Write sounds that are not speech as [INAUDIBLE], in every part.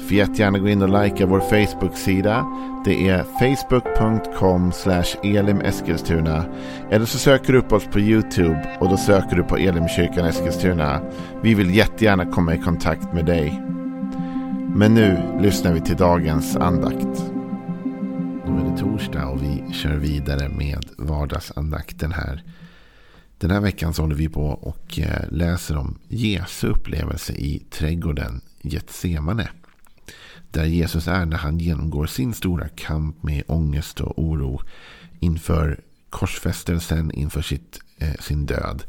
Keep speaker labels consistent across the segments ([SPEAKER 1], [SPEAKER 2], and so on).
[SPEAKER 1] Får jättegärna gå in och likea vår Facebook-sida. Det är facebook.com elimeskilstuna. Eller så söker du upp oss på YouTube och då söker du på Elimkyrkan Eskilstuna. Vi vill jättegärna komma i kontakt med dig. Men nu lyssnar vi till dagens andakt. Nu är det torsdag och vi kör vidare med vardagsandakten här. Den här veckan så håller vi på och eh, läser om Jesu upplevelse i trädgården Getsemane. Där Jesus är när han genomgår sin stora kamp med ångest och oro inför korsfästelsen, inför sitt, eh, sin död.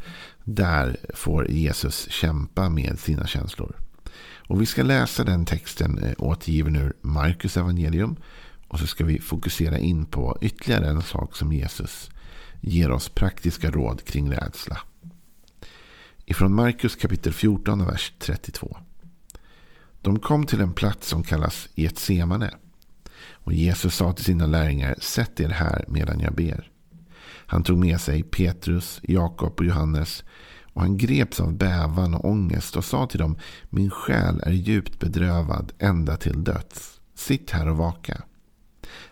[SPEAKER 1] Där får Jesus kämpa med sina känslor. Och vi ska läsa den texten eh, återgiven ur Markus evangelium. Och så ska vi fokusera in på ytterligare en sak som Jesus ger oss praktiska råd kring rädsla. Ifrån Markus kapitel 14, vers 32. De kom till en plats som kallas Getsemane. Och Jesus sa till sina lärjungar, sätt er här medan jag ber. Han tog med sig Petrus, Jakob och Johannes och han greps av bävan och ångest och sa till dem, min själ är djupt bedrövad ända till döds. Sitt här och vaka.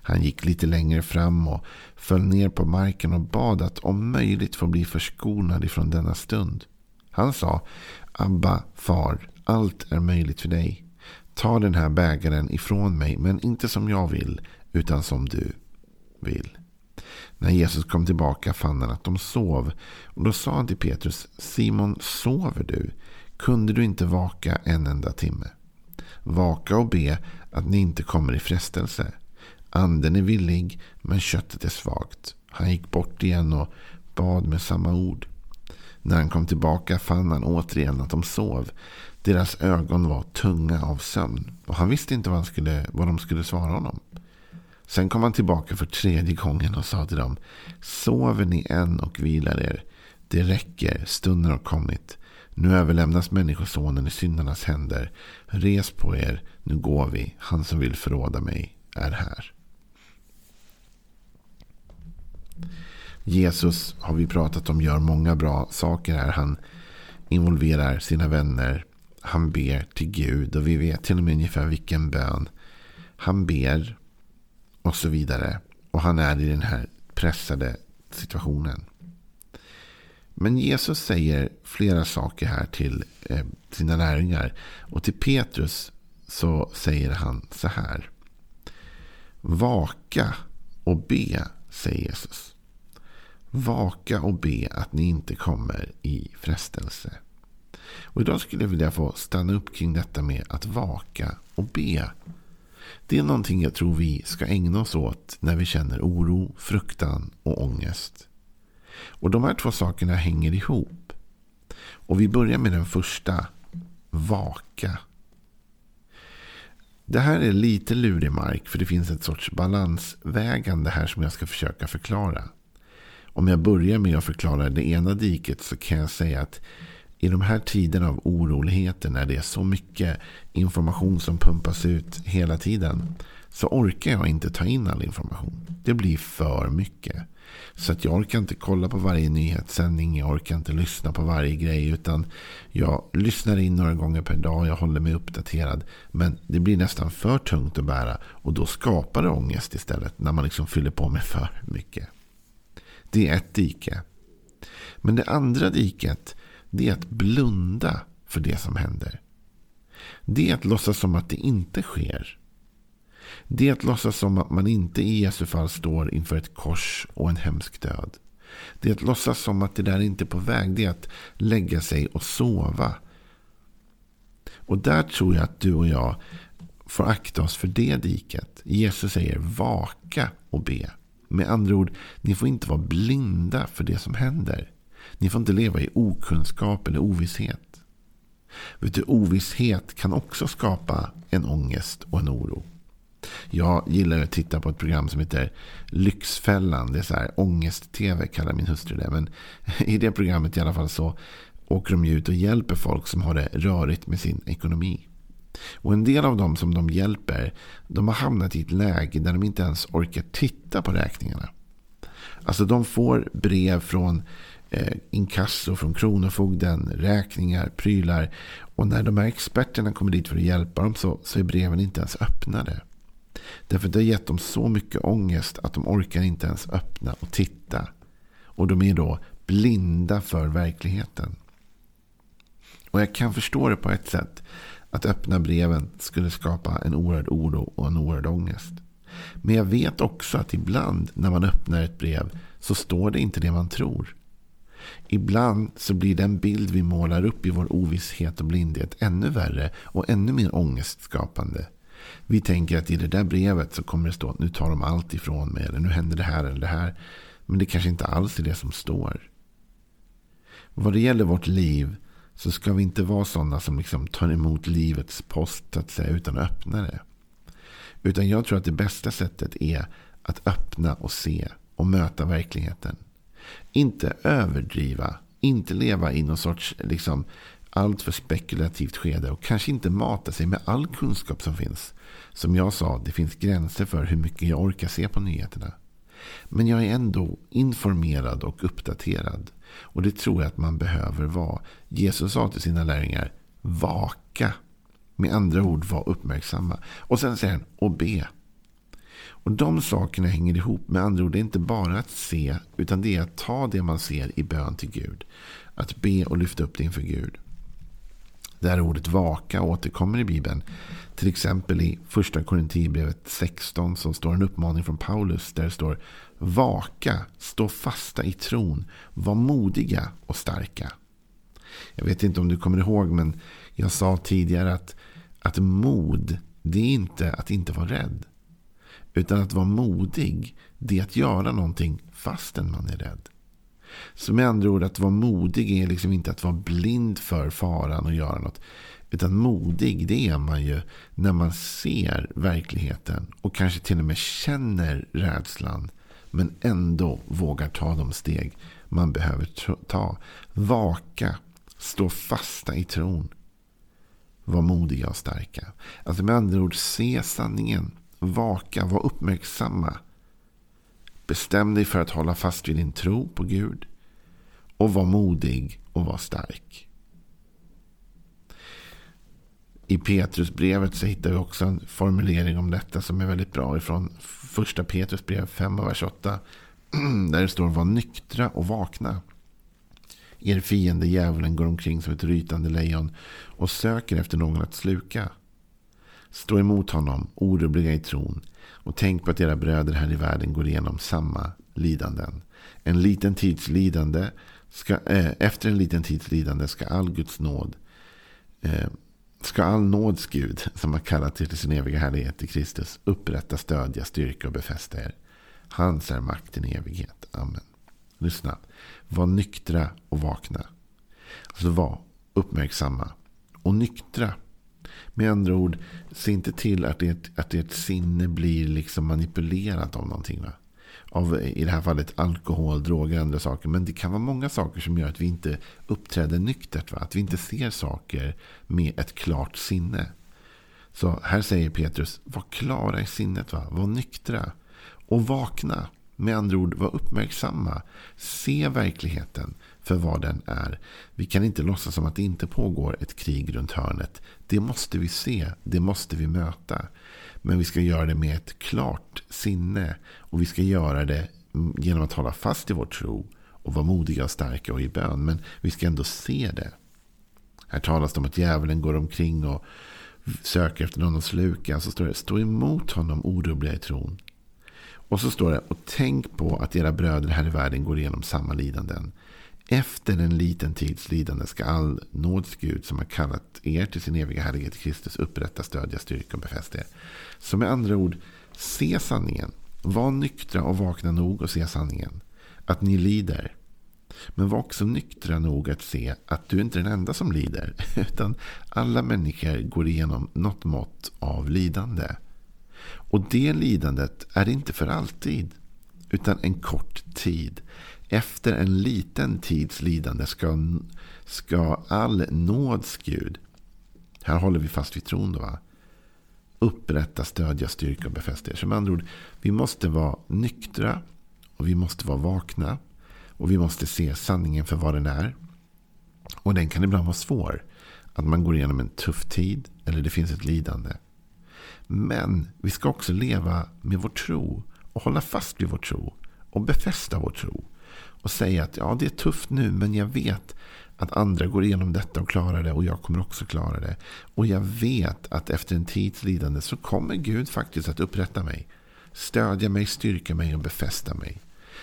[SPEAKER 1] Han gick lite längre fram och föll ner på marken och bad att om möjligt få bli förskonad ifrån denna stund. Han sa, Abba, far, allt är möjligt för dig. Ta den här bägaren ifrån mig, men inte som jag vill, utan som du vill. När Jesus kom tillbaka fann han att de sov. Och då sa han till Petrus, Simon, sover du? Kunde du inte vaka en enda timme? Vaka och be att ni inte kommer i frestelse. Anden är villig, men köttet är svagt. Han gick bort igen och bad med samma ord. När han kom tillbaka fann han återigen att de sov. Deras ögon var tunga av sömn. Och han visste inte vad, han skulle, vad de skulle svara honom. Sen kom han tillbaka för tredje gången och sa till dem. Sover ni än och vilar er? Det räcker, stunden har kommit. Nu överlämnas Människosonen i syndarnas händer. Res på er, nu går vi. Han som vill förråda mig är här. Jesus har vi pratat om gör många bra saker här. Han involverar sina vänner. Han ber till Gud och vi vet till och med ungefär vilken bön han ber och så vidare. Och han är i den här pressade situationen. Men Jesus säger flera saker här till eh, sina lärjungar. Och till Petrus så säger han så här. Vaka och be, säger Jesus. Vaka och be att ni inte kommer i frestelse. Och idag skulle jag vilja få stanna upp kring detta med att vaka och be. Det är någonting jag tror vi ska ägna oss åt när vi känner oro, fruktan och ångest. Och de här två sakerna hänger ihop. Och vi börjar med den första. Vaka. Det här är lite lurig mark för det finns ett sorts balansvägande här som jag ska försöka förklara. Om jag börjar med att förklara det ena diket så kan jag säga att i de här tiderna av oroligheter när det är så mycket information som pumpas ut hela tiden så orkar jag inte ta in all information. Det blir för mycket. Så att jag orkar inte kolla på varje nyhetssändning. Jag orkar inte lyssna på varje grej. Utan jag lyssnar in några gånger per dag. Jag håller mig uppdaterad. Men det blir nästan för tungt att bära. Och då skapar det ångest istället. När man liksom fyller på med för mycket. Det är ett dike. Men det andra diket det är att blunda för det som händer. Det är att låtsas som att det inte sker. Det är att låtsas som att man inte i Jesu fall står inför ett kors och en hemsk död. Det är att låtsas som att det där inte är på väg. Det är att lägga sig och sova. Och där tror jag att du och jag får akta oss för det diket. Jesus säger vaka och be. Med andra ord, ni får inte vara blinda för det som händer. Ni får inte leva i okunskap eller ovisshet. Vet du, ovisshet kan också skapa en ångest och en oro. Jag gillar att titta på ett program som heter Lyxfällan. Det är så här ångest-tv kallar min hustru det. Men [LAUGHS] i det programmet i alla fall så åker de ut och hjälper folk som har det rörigt med sin ekonomi. Och en del av dem som de hjälper, de har hamnat i ett läge där de inte ens orkar titta på räkningarna. Alltså de får brev från eh, inkasso, från Kronofogden, räkningar, prylar. Och när de här experterna kommer dit för att hjälpa dem så, så är breven inte ens öppnade. Därför att det har gett dem så mycket ångest att de orkar inte ens öppna och titta. Och de är då blinda för verkligheten. Och jag kan förstå det på ett sätt. Att öppna breven skulle skapa en oerhörd oro och en oerhörd ångest. Men jag vet också att ibland när man öppnar ett brev så står det inte det man tror. Ibland så blir den bild vi målar upp i vår ovisshet och blindhet ännu värre och ännu mer ångestskapande. Vi tänker att i det där brevet så kommer det stå att nu tar de allt ifrån mig eller nu händer det här eller det här. Men det kanske inte alls är det som står. Vad det gäller vårt liv så ska vi inte vara sådana som liksom tar emot livets post att säga, utan att öppna det. Utan jag tror att det bästa sättet är att öppna och se och möta verkligheten. Inte överdriva, inte leva i någon sorts liksom, allt för spekulativt skede och kanske inte mata sig med all kunskap som finns. Som jag sa, det finns gränser för hur mycket jag orkar se på nyheterna. Men jag är ändå informerad och uppdaterad. Och det tror jag att man behöver vara. Jesus sa till sina lärjungar, vaka. Med andra ord, var uppmärksamma. Och sen säger han, och be. Och de sakerna hänger ihop. Med andra ord, det är inte bara att se, utan det är att ta det man ser i bön till Gud. Att be och lyfta upp det inför Gud. Det här ordet vaka återkommer i Bibeln. Till exempel i första Korinthierbrevet 16 så står en uppmaning från Paulus. Där det står Vaka, stå fasta i tron, var modiga och starka. Jag vet inte om du kommer ihåg men jag sa tidigare att, att mod det är inte att inte vara rädd. Utan att vara modig det är att göra någonting fastän man är rädd. Så med andra ord, att vara modig är liksom inte att vara blind för faran och göra något. Utan modig, det är man ju när man ser verkligheten och kanske till och med känner rädslan. Men ändå vågar ta de steg man behöver ta. Vaka, stå fasta i tron. Var modiga och starka. Alltså med andra ord, se sanningen. Vaka, var uppmärksamma. Bestäm dig för att hålla fast vid din tro på Gud. Och var modig och var stark. I Petrusbrevet så hittar vi också en formulering om detta som är väldigt bra. Ifrån första Petrusbrev 5 och vers 8. [CLEARS THROAT] Där det står var nyktra och vakna. Er fiende djävulen går omkring som ett rytande lejon och söker efter någon att sluka. Stå emot honom, orubbliga i tron. Och tänk på att era bröder här i världen går igenom samma lidanden. En liten tids lidande ska, äh, efter en liten tids lidande ska all Guds nåd äh, ska all nåds Gud, som har kallat er till sin eviga härlighet i Kristus, upprätta, stödja, styrka och befästa er. Hans är makten i evighet. Amen. Lyssna. Var nyktra och vakna. Alltså var uppmärksamma och nyktra. Med andra ord, se inte till att ert, att ert sinne blir liksom manipulerat av någonting. Va? Av i det här fallet alkohol, droger och andra saker. Men det kan vara många saker som gör att vi inte uppträder nyktert. Va? Att vi inte ser saker med ett klart sinne. Så här säger Petrus, var klara i sinnet, va? var nyktra och vakna. Med andra ord, var uppmärksamma. Se verkligheten för vad den är. Vi kan inte låtsas som att det inte pågår ett krig runt hörnet. Det måste vi se, det måste vi möta. Men vi ska göra det med ett klart sinne. Och vi ska göra det genom att hålla fast i vår tro. Och vara modiga och starka och i bön. Men vi ska ändå se det. Här talas det om att djävulen går omkring och söker efter någon att sluka. Så står det, stå emot honom orubbliga i tron. Och så står det, och tänk på att era bröder här i världen går igenom samma lidanden. Efter en liten tids lidande ska all nåds Gud som har kallat er till sin eviga härlighet Kristus upprätta, stödja, styrka och befästa er. Så med andra ord, se sanningen. Var nyktra och vakna nog och se sanningen. Att ni lider. Men var också nyktra nog att se att du inte är den enda som lider. [LAUGHS] Utan alla människor går igenom något mått av lidande. Och det lidandet är inte för alltid. Utan en kort tid. Efter en liten tids lidande ska, ska all nåds Gud. Här håller vi fast vid tron då va? Upprätta, stödja, styrka och befästa er. Som andra ord, vi måste vara nyktra. Och vi måste vara vakna. Och vi måste se sanningen för vad den är. Och den kan ibland vara svår. Att man går igenom en tuff tid. Eller det finns ett lidande. Men vi ska också leva med vår tro. Och hålla fast vid vår tro. Och befästa vår tro. Och säga att ja, det är tufft nu. Men jag vet att andra går igenom detta och klarar det. Och jag kommer också klara det. Och jag vet att efter en tids lidande så kommer Gud faktiskt att upprätta mig. Stödja mig, styrka mig och befästa mig.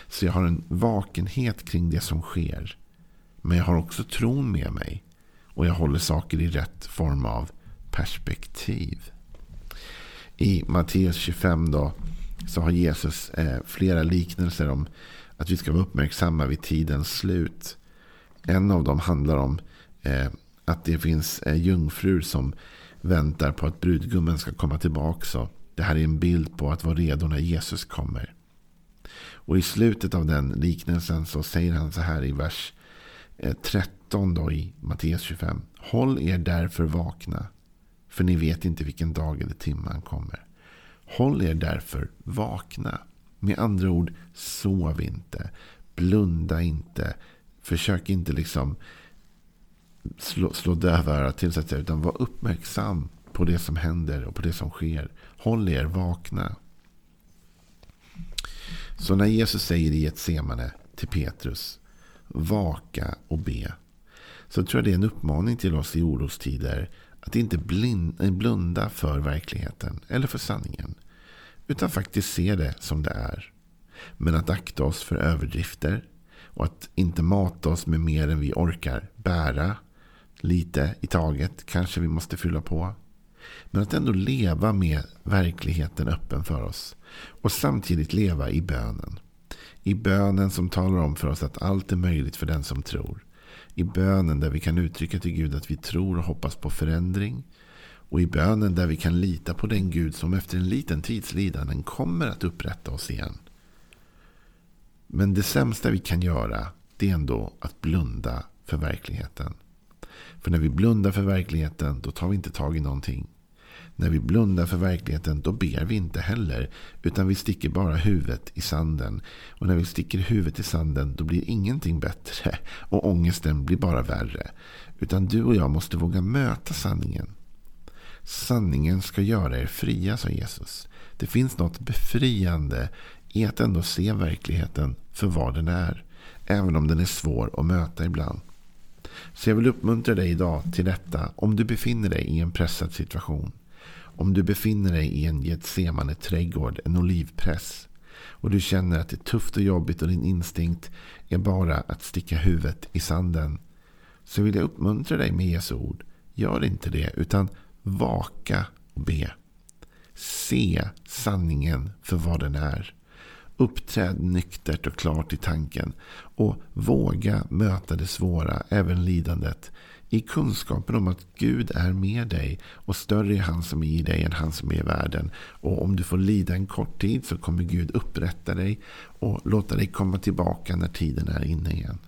[SPEAKER 1] Så jag har en vakenhet kring det som sker. Men jag har också tron med mig. Och jag håller saker i rätt form av perspektiv. I Matteus 25 då, så har Jesus eh, flera liknelser om att vi ska vara uppmärksamma vid tidens slut. En av dem handlar om eh, att det finns eh, jungfrur som väntar på att brudgummen ska komma tillbaka. det här är en bild på att vara redo när Jesus kommer. Och i slutet av den liknelsen så säger han så här i vers eh, 13 då i Matteus 25. Håll er därför vakna. För ni vet inte vilken dag eller timme han kommer. Håll er därför vakna. Med andra ord, sov inte. Blunda inte. Försök inte liksom slå, slå dövörat till sig. Utan var uppmärksam på det som händer och på det som sker. Håll er vakna. Så när Jesus säger i ett semane till Petrus. Vaka och be. Så tror jag det är en uppmaning till oss i orostider. Att inte eh, blunda för verkligheten eller för sanningen. Utan faktiskt se det som det är. Men att akta oss för överdrifter. Och att inte mata oss med mer än vi orkar bära. Lite i taget kanske vi måste fylla på. Men att ändå leva med verkligheten öppen för oss. Och samtidigt leva i bönen. I bönen som talar om för oss att allt är möjligt för den som tror. I bönen där vi kan uttrycka till Gud att vi tror och hoppas på förändring. Och i bönen där vi kan lita på den Gud som efter en liten tids lidanden kommer att upprätta oss igen. Men det sämsta vi kan göra det är ändå att blunda för verkligheten. För när vi blundar för verkligheten då tar vi inte tag i någonting. När vi blundar för verkligheten då ber vi inte heller. Utan vi sticker bara huvudet i sanden. Och när vi sticker huvudet i sanden då blir ingenting bättre. [LAUGHS] Och ångesten blir bara värre. Utan du och jag måste våga möta sanningen. Sanningen ska göra er fria, sa Jesus. Det finns något befriande i att ändå se verkligheten för vad den är. Även om den är svår att möta ibland. Så jag vill uppmuntra dig idag till detta om du befinner dig i en pressad situation. Om du befinner dig i en Getsemane trädgård, en olivpress. Och du känner att det är tufft och jobbigt och din instinkt är bara att sticka huvudet i sanden. Så vill jag uppmuntra dig med Jesu ord. Gör inte det utan vaka och be. Se sanningen för vad den är. Uppträd nyktert och klart i tanken. Och våga möta det svåra, även lidandet. I kunskapen om att Gud är med dig. Och större är han som är i dig än han som är i världen. Och om du får lida en kort tid så kommer Gud upprätta dig. Och låta dig komma tillbaka när tiden är inne igen.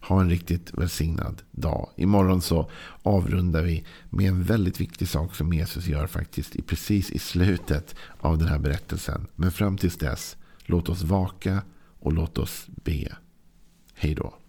[SPEAKER 1] Ha en riktigt välsignad dag. Imorgon så avrundar vi med en väldigt viktig sak som Jesus gör faktiskt precis i slutet av den här berättelsen. Men fram tills dess, låt oss vaka och låt oss be. Hej då.